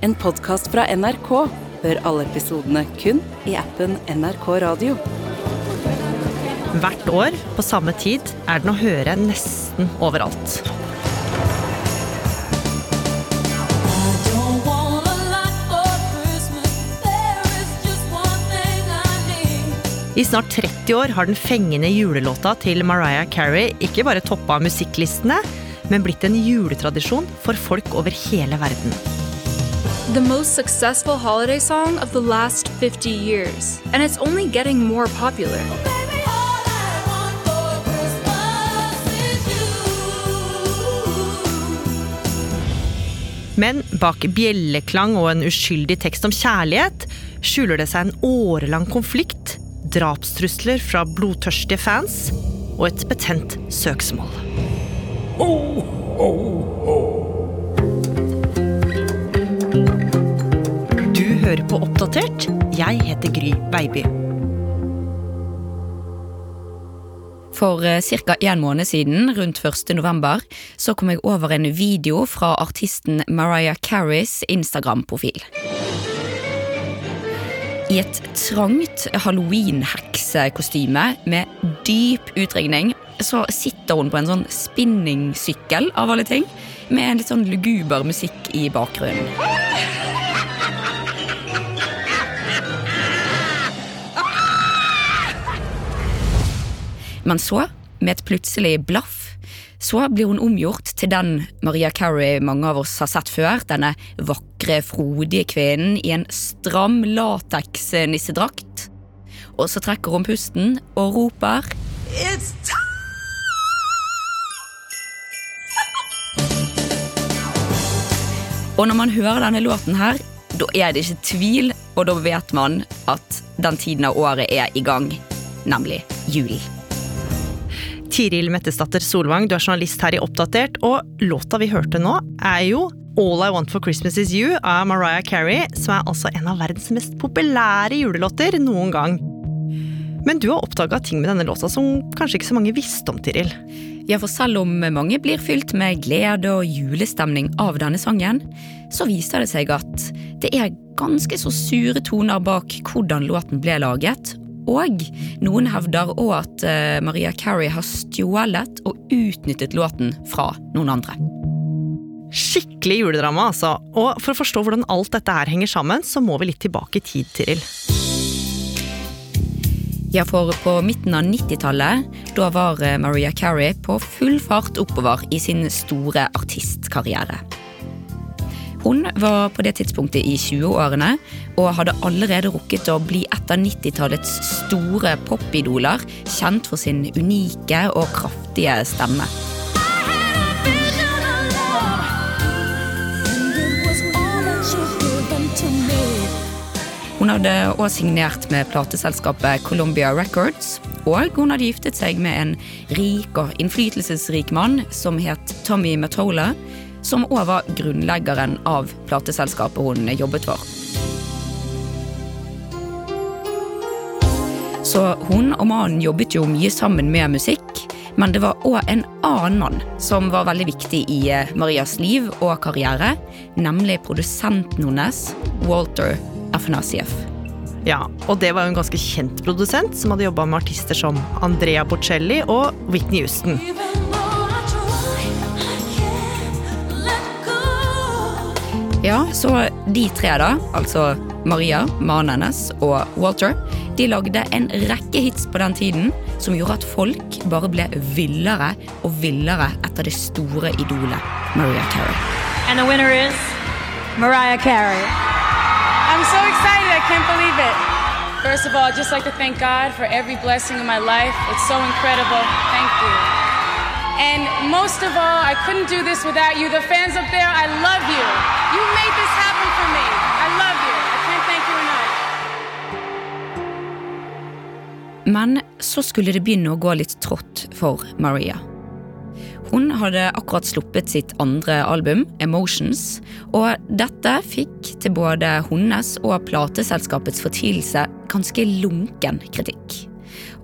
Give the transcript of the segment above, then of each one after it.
En podkast fra NRK. Hør alle episodene kun i appen NRK Radio. Hvert år på samme tid er den å høre nesten overalt. I snart 30 år har den fengende julelåta til Mariah Carey ikke bare toppa musikklistene, men blitt en juletradisjon for folk over hele verden. The most successful holiday song of the last 50 years, and it's only getting more popular. You. Men bak bjelleklang og en uskyldig tekst om kjærlighet skjuler det seg en årelang konflikt, drapstrusler fra blodtørstige fans og et betent søksmål. Du hører på Oppdatert. Jeg heter Gry Baby. For ca. en måned siden, rundt 1. november, så kom jeg over en video fra artisten Mariah Careys Instagram-profil. I et trangt halloween-heksekostyme med dyp utringning så sitter hun på en sånn spinningsykkel, av alle ting, med en litt sånn luguber musikk i bakgrunnen. Men så, med et plutselig blaff, så blir hun omgjort til den Maria Carey mange av oss har sett før. Denne vakre, frodige kvinnen i en stram lateks-nissedrakt. Og så trekker hun pusten og roper It's time! Og når man hører denne låten her, da er det ikke tvil, og da vet man at den tiden av året er i gang, nemlig julen. Tiril Mettesdatter Solvang, du er journalist her i Oppdatert, og låta vi hørte nå er jo All I Want For Christmas Is You av Mariah Carey, som er altså en av verdens mest populære julelåter noen gang. Men du har oppdaga ting med denne låta som kanskje ikke så mange visste om, Tiril. Ja, for selv om mange blir fylt med glede og julestemning av denne sangen, så viser det seg at det er ganske så sure toner bak hvordan låten ble laget. Og noen hevder òg at eh, Maria Carey har stjålet og utnyttet låten fra noen andre. Skikkelig juledrama, altså. Og for å forstå hvordan alt dette her henger sammen, så må vi litt tilbake i tid, Tiril. Ja, for på midten av 90-tallet, da var eh, Maria Carey på full fart oppover i sin store artistkarriere. Hun var på det tidspunktet i 20-årene og hadde allerede rukket å bli et av 90-tallets store popidoler, kjent for sin unike og kraftige stemme. Hun hadde også signert med plateselskapet Columbia Records, og hun hadde giftet seg med en rik og innflytelsesrik mann som het Tommy Matola, som også var grunnleggeren av plateselskapet hun jobbet for. Så hun og mannen jobbet jo mye sammen med musikk, men det var òg en annen mann som var veldig viktig i eh, Marias liv og karriere, nemlig produsenten hennes, Walter Afanasieff. Ja, og det var jo en ganske kjent produsent som hadde jobba med artister som Andrea Bocelli og Whitney Houston. Ja, så de tre da, altså Maria, mannen hennes og Walter, de lagde en rekke hits på den tiden som gjorde at folk bare ble villere og villere etter det store idolet Maria Carey. And the winner is Mariah Carey. I'm so excited. I can't believe it. First of all, I'd just like to thank God for every blessing in my life. It's so incredible. Thank you. And most of all, I couldn't do this without you. The fans up there, I love you. You made this happen for me. I love you. I can't thank you enough. Men så skulle det begynne å gå litt trått for Maria. Hun hadde akkurat sluppet sitt andre album, Emotions, og dette fikk til både hennes og plateselskapets fortvilelse ganske lunken kritikk.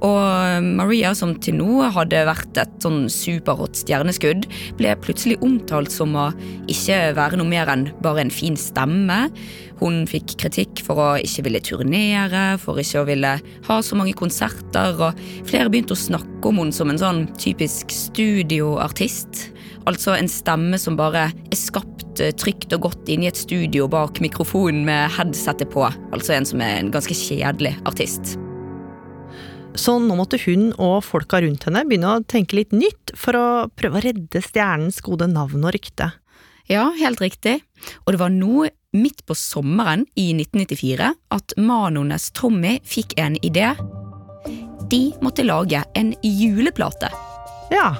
Og Maria, som til nå hadde vært et sånn superhot stjerneskudd, ble plutselig omtalt som å ikke være noe mer enn bare en fin stemme. Hun fikk kritikk for å ikke ville turnere, for ikke å ville ha så mange konserter, og flere begynte å snakke om henne som en sånn typisk studioartist. Altså en stemme som bare er skapt eh, trygt og godt inne i et studio bak mikrofonen med headsetet på. Altså en som er en ganske kjedelig artist. Så nå måtte hun og folka rundt henne begynne å tenke litt nytt for å prøve å redde stjernens gode navn og rykte. Ja, helt riktig. Og det var nå, midt på sommeren i 1994, at Manones Tommy fikk en idé. De måtte lage en juleplate. Ja,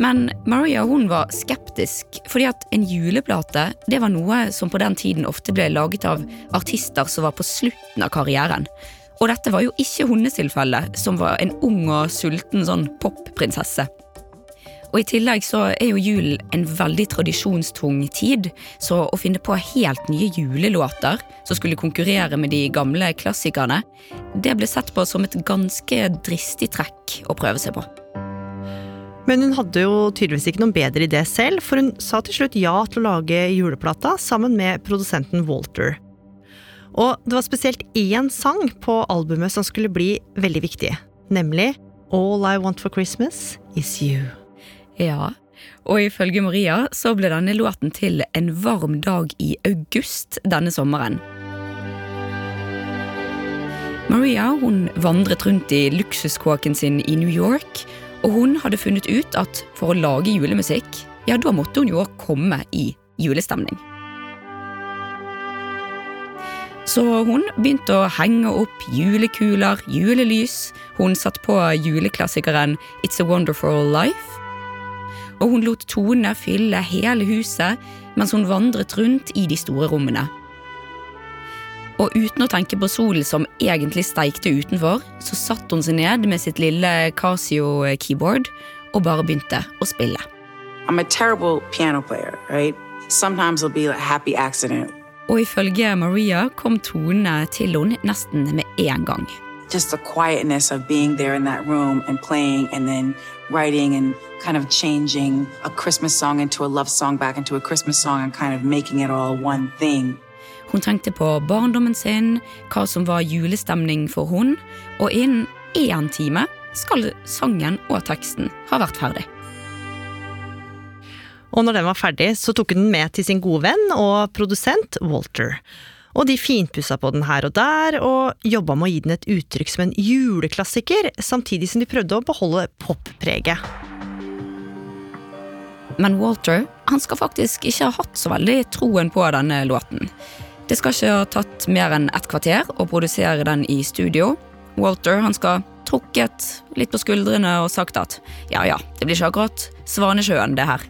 Men Maria hun var skeptisk, fordi at en juleplate det var noe som på den tiden ofte ble laget av artister som var på slutten av karrieren. Og dette var jo ikke hennes tilfelle, som var en ung og sulten sånn popprinsesse. Og I tillegg så er jo julen en veldig tradisjonstung tid, så å finne på helt nye julelåter som skulle konkurrere med de gamle klassikerne, det ble sett på som et ganske dristig trekk å prøve seg på. Men hun hadde jo tydeligvis ikke noen bedre idé selv, for hun sa til slutt ja til å lage juleplata sammen med produsenten Walter. Og det var spesielt én sang på albumet som skulle bli veldig viktig, nemlig All I Want for Christmas Is You. Ja, og ifølge Maria så ble denne låten til en varm dag i august denne sommeren. Maria hun vandret rundt i luksuskåken sin i New York, og hun hadde funnet ut at for å lage julemusikk, ja, da måtte hun jo komme i julestemning. Så hun begynte å henge opp julekuler, julelys, hun satt på juleklassikeren It's a Wonderful Life, og hun lot tonene fylle hele huset mens hun vandret rundt i de store rommene. Og uten å tenke på solen som egentlig steikte utenfor, så satte hun seg ned med sitt lille Casio-keyboard og bare begynte å spille. I'm a terrible piano player, right? Sometimes it'll be a accident. Og ifølge Maria kom tonene til henne nesten med en gang. Just the quietness of being there in that room and playing and then writing and kind of changing a Christmas song into a love song back into a Christmas song and kind of making it all one thing. Hun tenkte på barndommen sin, hva som var julestemning for hun, og innen én time skal sangen og teksten ha vært ferdig. Og når den var ferdig, så tok hun den med til sin gode venn og produsent Walter. Og de finpussa på den her og der, og jobba med å gi den et uttrykk som en juleklassiker, samtidig som de prøvde å beholde poppreget. Men Walter han skal faktisk ikke ha hatt så veldig troen på denne låten. Det skal ikke ha tatt mer enn ett kvarter å produsere den i studio. Walter han skal ha trukket litt på skuldrene og sagt at ja ja, det blir ikke akkurat Svanesjøen, det her.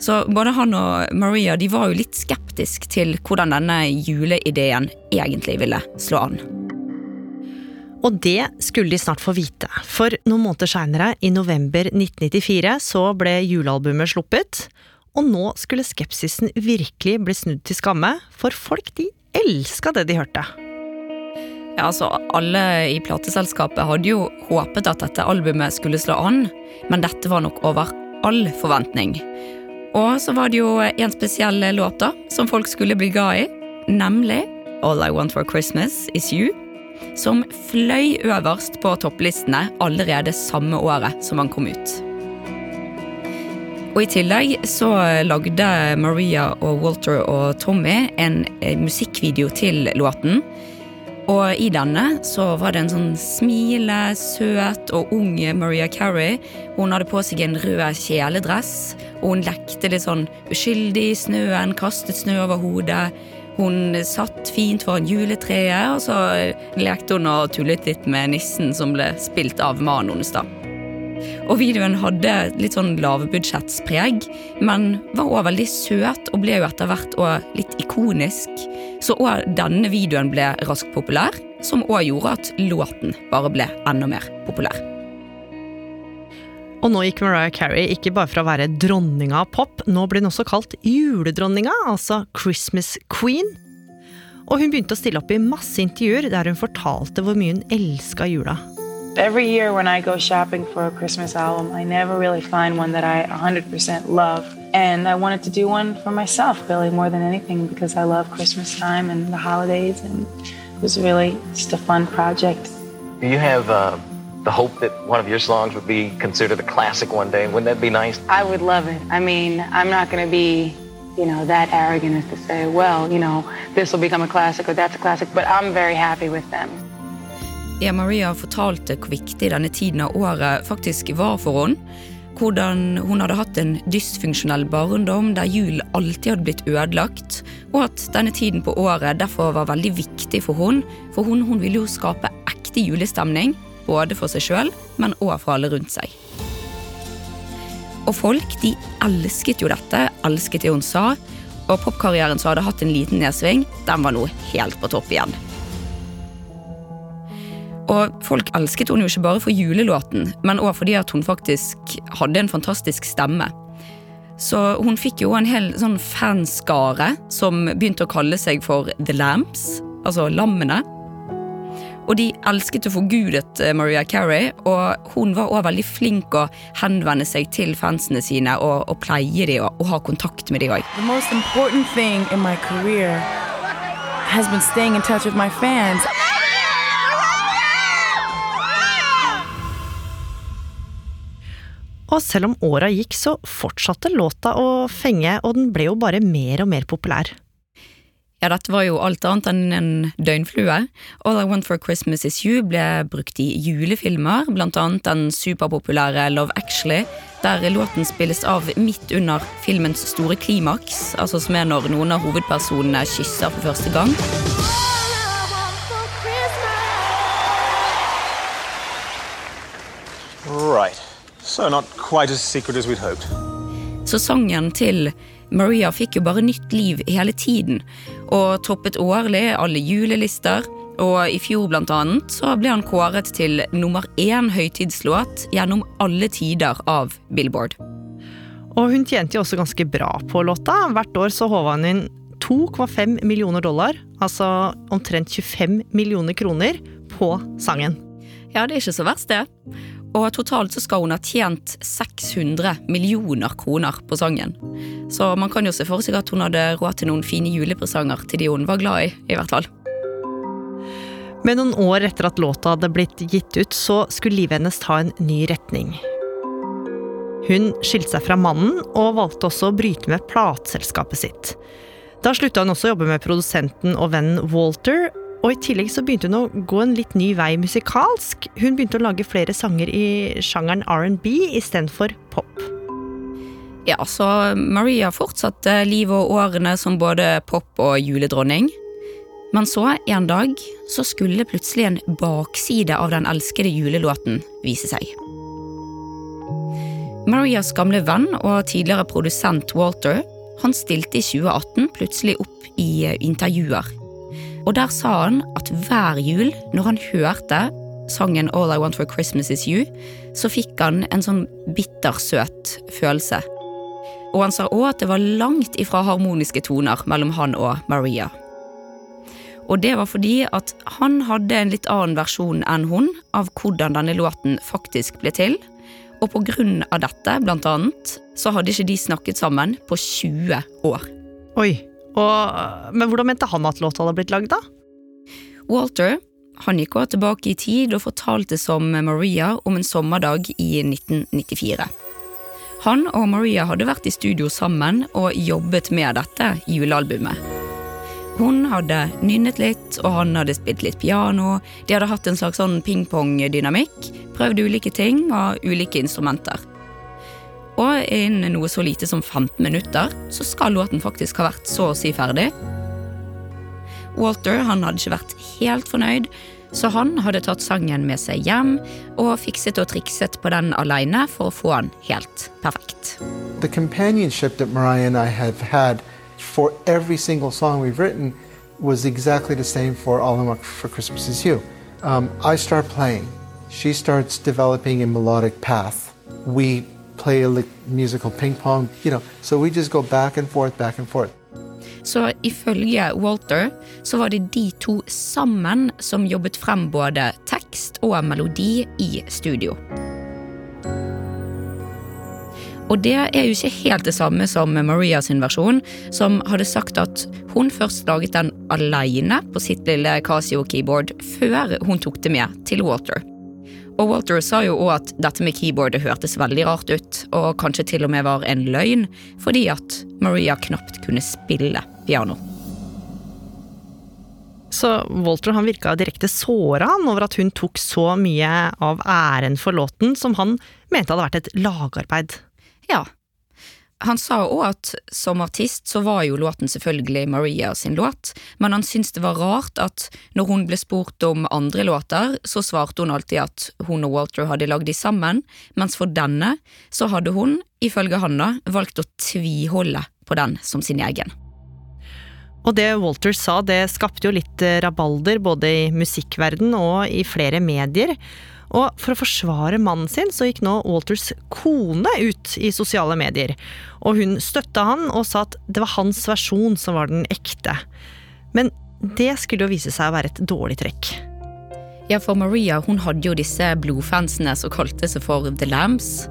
Så både han og Maria de var jo litt skeptisk til hvordan denne juleideen egentlig ville slå an. Og det skulle de snart få vite, for noen måneder seinere, i november 1994, så ble julealbumet sluppet, og nå skulle skepsisen virkelig bli snudd til skamme, for folk de elska det de hørte. Ja, altså, Alle i plateselskapet hadde jo håpet at dette albumet skulle slå an, men dette var nok over all forventning. Og så var det jo en spesiell låt da, som folk skulle bli glad i, nemlig All I Want For Christmas Is You, som fløy øverst på topplistene allerede samme året som han kom ut. Og I tillegg så lagde Maria og Walter og Tommy en eh, musikkvideo til låten. Og i denne så var det en sånn smile, søt og ung Maria Carey. Hun hadde på seg en rød kjeledress, og hun lekte litt sånn uskyldig i snøen, kastet snø over hodet. Hun satt fint foran juletreet, og så lekte hun og tullet litt med nissen som ble spilt av hennes. da. Og videoen hadde litt sånn lavbudsjettspreg, men var òg veldig søt og ble jo etter hvert òg litt ikonisk. Så òg denne videoen ble raskt populær, som òg gjorde at låten bare ble enda mer populær. Og nå gikk Mariah Carey ikke bare fra å være dronninga av pop, nå ble hun også kalt juledronninga, altså Christmas Queen. Og hun begynte å stille opp i masse intervjuer der hun fortalte hvor mye hun elska jula. Every year when I go shopping for a Christmas album, I never really find one that I 100% love. And I wanted to do one for myself, really, more than anything, because I love Christmas time and the holidays, and it was really just a fun project. Do you have uh, the hope that one of your songs would be considered a classic one day? Wouldn't that be nice? I would love it. I mean, I'm not going to be, you know, that arrogant as to say, well, you know, this will become a classic or that's a classic, but I'm very happy with them. Ja, Maria fortalte hvor viktig denne tiden av året faktisk var for henne. Hvordan hun hadde hatt en dysfunksjonell barndom der jul alltid hadde blitt ødelagt, og at denne tiden på året derfor var veldig viktig for henne, for hun, hun ville jo skape ekte julestemning, både for seg sjøl, men òg for alle rundt seg. Og folk de elsket jo dette, elsket det hun sa, og popkarrieren som hadde hatt en liten nedsving, den var nå helt på topp igjen. Og folk elsket hun jo ikke bare for julelåten, men òg fordi at hun faktisk hadde en fantastisk stemme. Så hun fikk jo en hel sånn fanskare som begynte å kalle seg for The Lamps, altså Lammene. Og de elsket og forgudet eh, Maria Carey, og hun var òg veldig flink å henvende seg til fansene sine og, og pleie dem og, og ha kontakt med dem òg. The most important thing in my career has been staying in touch with my fans. Og selv om åra gikk, så fortsatte låta å fenge, og den ble jo bare mer og mer populær. Ja, dette var jo alt annet enn en døgnflue. All I Want for Christmas Is You ble brukt i julefilmer, blant annet den superpopulære Love Actually, der låten spilles av midt under filmens store klimaks, altså som er når noen av hovedpersonene kysser for første gang. Right. So, not quite as secret as we'd hoped. Så sangen til Maria fikk jo bare nytt liv hele tiden, og toppet årlig alle julelister. Og i fjor blant annet så ble han kåret til nummer én høytidslåt gjennom alle tider av Billboard. Og hun tjente jo også ganske bra på låta. Hvert år så håva hun inn 2,5 millioner dollar, altså omtrent 25 millioner kroner, på sangen. Ja, det er ikke så verst, det. Og totalt så skal hun ha tjent 600 millioner kroner på sangen. Så man kan jo se for seg at hun hadde råd til noen fine julepresanger til de hun var glad i, i hvert fall. Men noen år etter at låta hadde blitt gitt ut, så skulle livet hennes ta en ny retning. Hun skilte seg fra mannen, og valgte også å bryte med plateselskapet sitt. Da slutta hun også å jobbe med produsenten og vennen Walter, og i tillegg så begynte hun å gå en litt ny vei musikalsk. Hun begynte å lage flere sanger i sjangeren R&B istedenfor pop. Ja, så Maria fortsatte livet og årene som både pop- og juledronning. Men så, en dag, så skulle plutselig en bakside av den elskede julelåten vise seg. Marias gamle venn og tidligere produsent Walter han stilte i 2018 plutselig opp i intervjuer. Og der sa han at hver jul, når han hørte sangen All I Want for Christmas Is You, så fikk han en sånn bittersøt følelse. Og han sa òg at det var langt ifra harmoniske toner mellom han og Maria. Og det var fordi at han hadde en litt annen versjon enn hun av hvordan denne låten faktisk ble til. Og på grunn av dette, blant annet, så hadde ikke de snakket sammen på 20 år. Oi, og, Men hvordan mente han at låta hadde blitt lagd, da? Walter han gikk også tilbake i tid og fortalte som Maria om en sommerdag i 1994. Han og Maria hadde vært i studio sammen og jobbet med dette julealbumet. Hun hadde nynnet litt, og han hadde spilt litt piano. De hadde hatt en slags sånn pingpong-dynamikk, prøvd ulike ting og ulike instrumenter. Og innen noe så lite som 15 minutter så skal låten faktisk ha vært så å si ferdig. Walter han hadde ikke vært helt fornøyd, så han hadde tatt sangen med seg hjem og fikset og trikset på den alene for å få den helt perfekt. The companionship that Mariah and I have had for every single song we've written was exactly the same for All I Want for Christmas Is You. Um, I start playing. She starts developing a melodic path. We play a musical ping pong, you know, so we just go back and forth, back and forth. Så ifølge Walter så var det de to sammen som jobbet frem både tekst og melodi i studio. Og det er jo ikke helt det samme som Maria sin versjon, som hadde sagt at hun først laget den alene på sitt lille Casio-keyboard før hun tok det med til Walter. Og Walter sa jo òg at dette med keyboardet hørtes veldig rart ut, og kanskje til og med var en løgn, fordi at Maria knapt kunne spille piano. Så Walter han virka direkte såra over at hun tok så mye av æren for låten som han mente hadde vært et lagarbeid. Ja. Han sa òg at som artist så var jo låten selvfølgelig Maria sin låt, men han syntes det var rart at når hun ble spurt om andre låter, så svarte hun alltid at hun og Walter hadde lagd de sammen, mens for denne så hadde hun, ifølge han valgt å tviholde på den som sin egen. Og det Walter sa, det skapte jo litt eh, rabalder både i musikkverden og i flere medier. Og for å forsvare mannen sin, så gikk nå Walters kone ut i sosiale medier. Og hun støtta han og sa at det var hans versjon som var den ekte. Men det skulle jo vise seg å være et dårlig trekk. Ja, for Maria hun hadde jo disse blodfansene som kalte seg for The Lambs.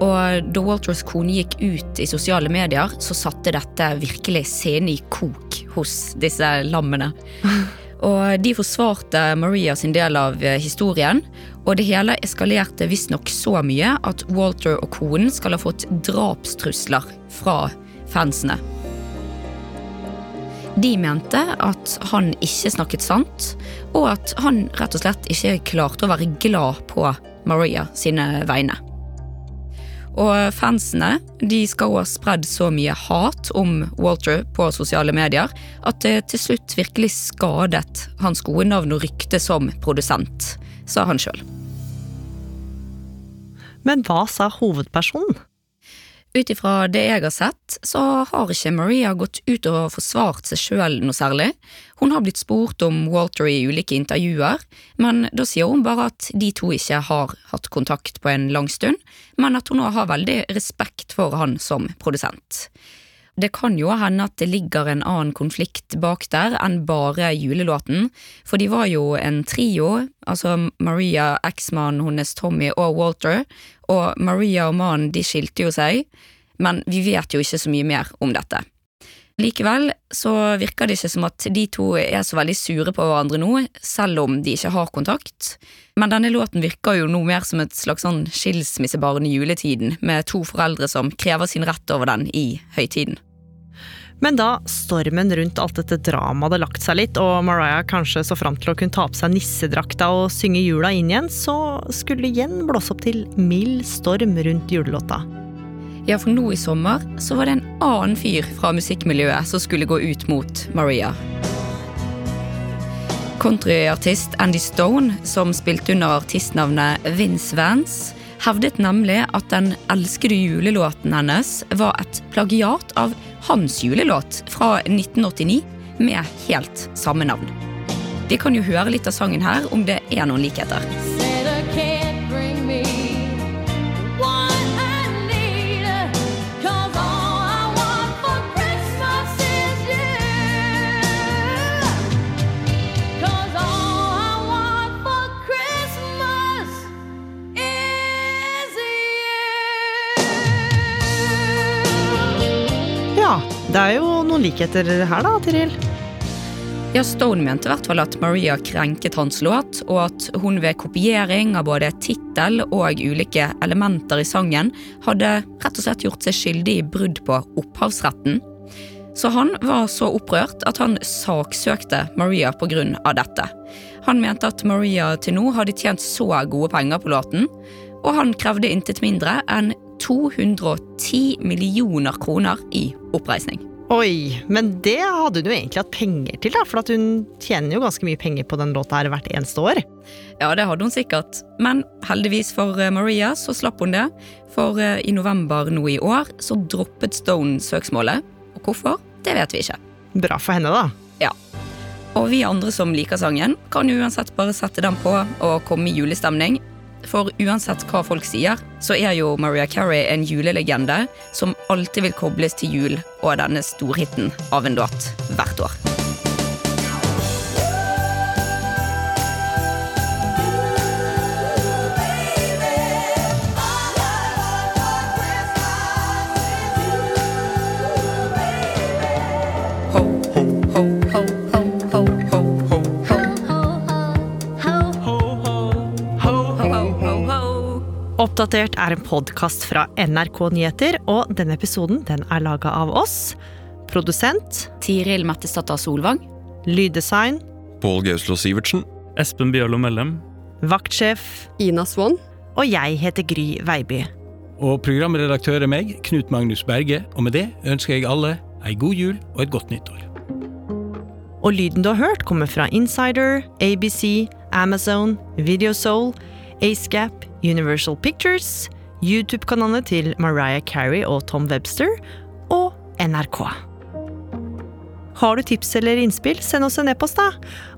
Og da Walters kone gikk ut i sosiale medier, så satte dette virkelig scenen i kok hos disse lammene. Og de forsvarte Maria sin del av eh, historien, og det hele eskalerte visstnok så mye at Walter og konen skal ha fått drapstrusler fra fansene. De mente at han ikke snakket sant, og at han rett og slett ikke klarte å være glad på Maria sine vegne. Og fansene de skal også ha spredd så mye hat om Walter på sosiale medier at det til slutt virkelig skadet hans gode navn og rykte som produsent, sa han sjøl. Men hva sa hovedpersonen? Ut ifra det jeg har sett, så har ikke Maria gått ut og forsvart seg sjøl noe særlig. Hun har blitt spurt om Walter i ulike intervjuer, men da sier hun bare at de to ikke har hatt kontakt på en lang stund, men at hun nå har veldig respekt for han som produsent. Det kan jo hende at det ligger en annen konflikt bak der enn bare julelåten, for de var jo en trio, altså Maria, eksmannen hennes Tommy og Walter, og Maria og mannen de skilte jo seg, men vi vet jo ikke så mye mer om dette. Likevel så virker det ikke som at de to er så veldig sure på hverandre nå, selv om de ikke har kontakt. Men denne låten virker jo noe mer som et slags sånn skilsmissebarn i juletiden, med to foreldre som krever sin rett over den i høytiden. Men da stormen rundt alt dette dramaet hadde lagt seg litt, og Mariah kanskje så fram til å kunne ta på seg nissedrakta og synge jula inn igjen, så skulle det igjen blåse opp til mild storm rundt julelåta. Ja, for nå i sommer så var det en annen fyr fra musikkmiljøet som skulle gå ut mot Maria. Countryartist Andy Stone, som spilte under artistnavnet Vince Vance, hevdet nemlig at den elskede julelåten hennes var et plagiat av hans julelåt fra 1989 med helt samme navn. Vi kan jo høre litt av sangen her, om det er noen likheter. Det er jo noen likheter her da, Tiril. Ja, Stone mente i hvert fall at Maria krenket hans låt, og at hun ved kopiering av både tittel og ulike elementer i sangen hadde rett og slett gjort seg skyldig i brudd på opphavsretten. Så han var så opprørt at han saksøkte Maria av dette. Han mente at Maria til nå hadde tjent så gode penger på låten, og han krevde intet mindre enn 210 millioner kroner i oppreisning. Oi, men det hadde hun jo egentlig hatt penger til, da, for at hun tjener jo ganske mye penger på den låta her hvert eneste år. Ja, det hadde hun sikkert, men heldigvis for eh, Maria så slapp hun det. For eh, i november nå i år så droppet Stone søksmålet. Og hvorfor, det vet vi ikke. Bra for henne, da. Ja. Og vi andre som liker sangen, kan uansett bare sette den på og komme i julestemning. For uansett hva folk sier, så er jo Maria Carey en julelegende som alltid vil kobles til jul og denne storhiten av en låt hvert år. Oppdatert er en podkast fra NRK Nyheter, og denne episoden den er laga av oss. Produsent Tiril Mattisdatter Solvang. Lyddesign Pål Gauslo Sivertsen. Espen Bjørlo Mellem. Vaktsjef Ina Swann. Og jeg heter Gry Veiby. Og programredaktør er meg, Knut Magnus Berge. Og med det ønsker jeg alle ei god jul og et godt nyttår. Og lyden du har hørt, kommer fra Insider, ABC, Amazon, Videosoul, Acegap, Universal Pictures, YouTube-kanalene til Mariah Carey og Tom Webster, og NRK. Har du tips eller innspill, send oss en e-post, da.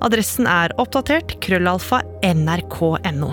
Adressen er oppdatert krøllalfa nrk.no.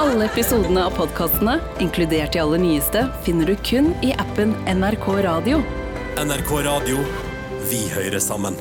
Alle episodene av podkastene, inkludert de aller nyeste, finner du kun i appen NRK Radio. NRK Radio. Vi hører sammen.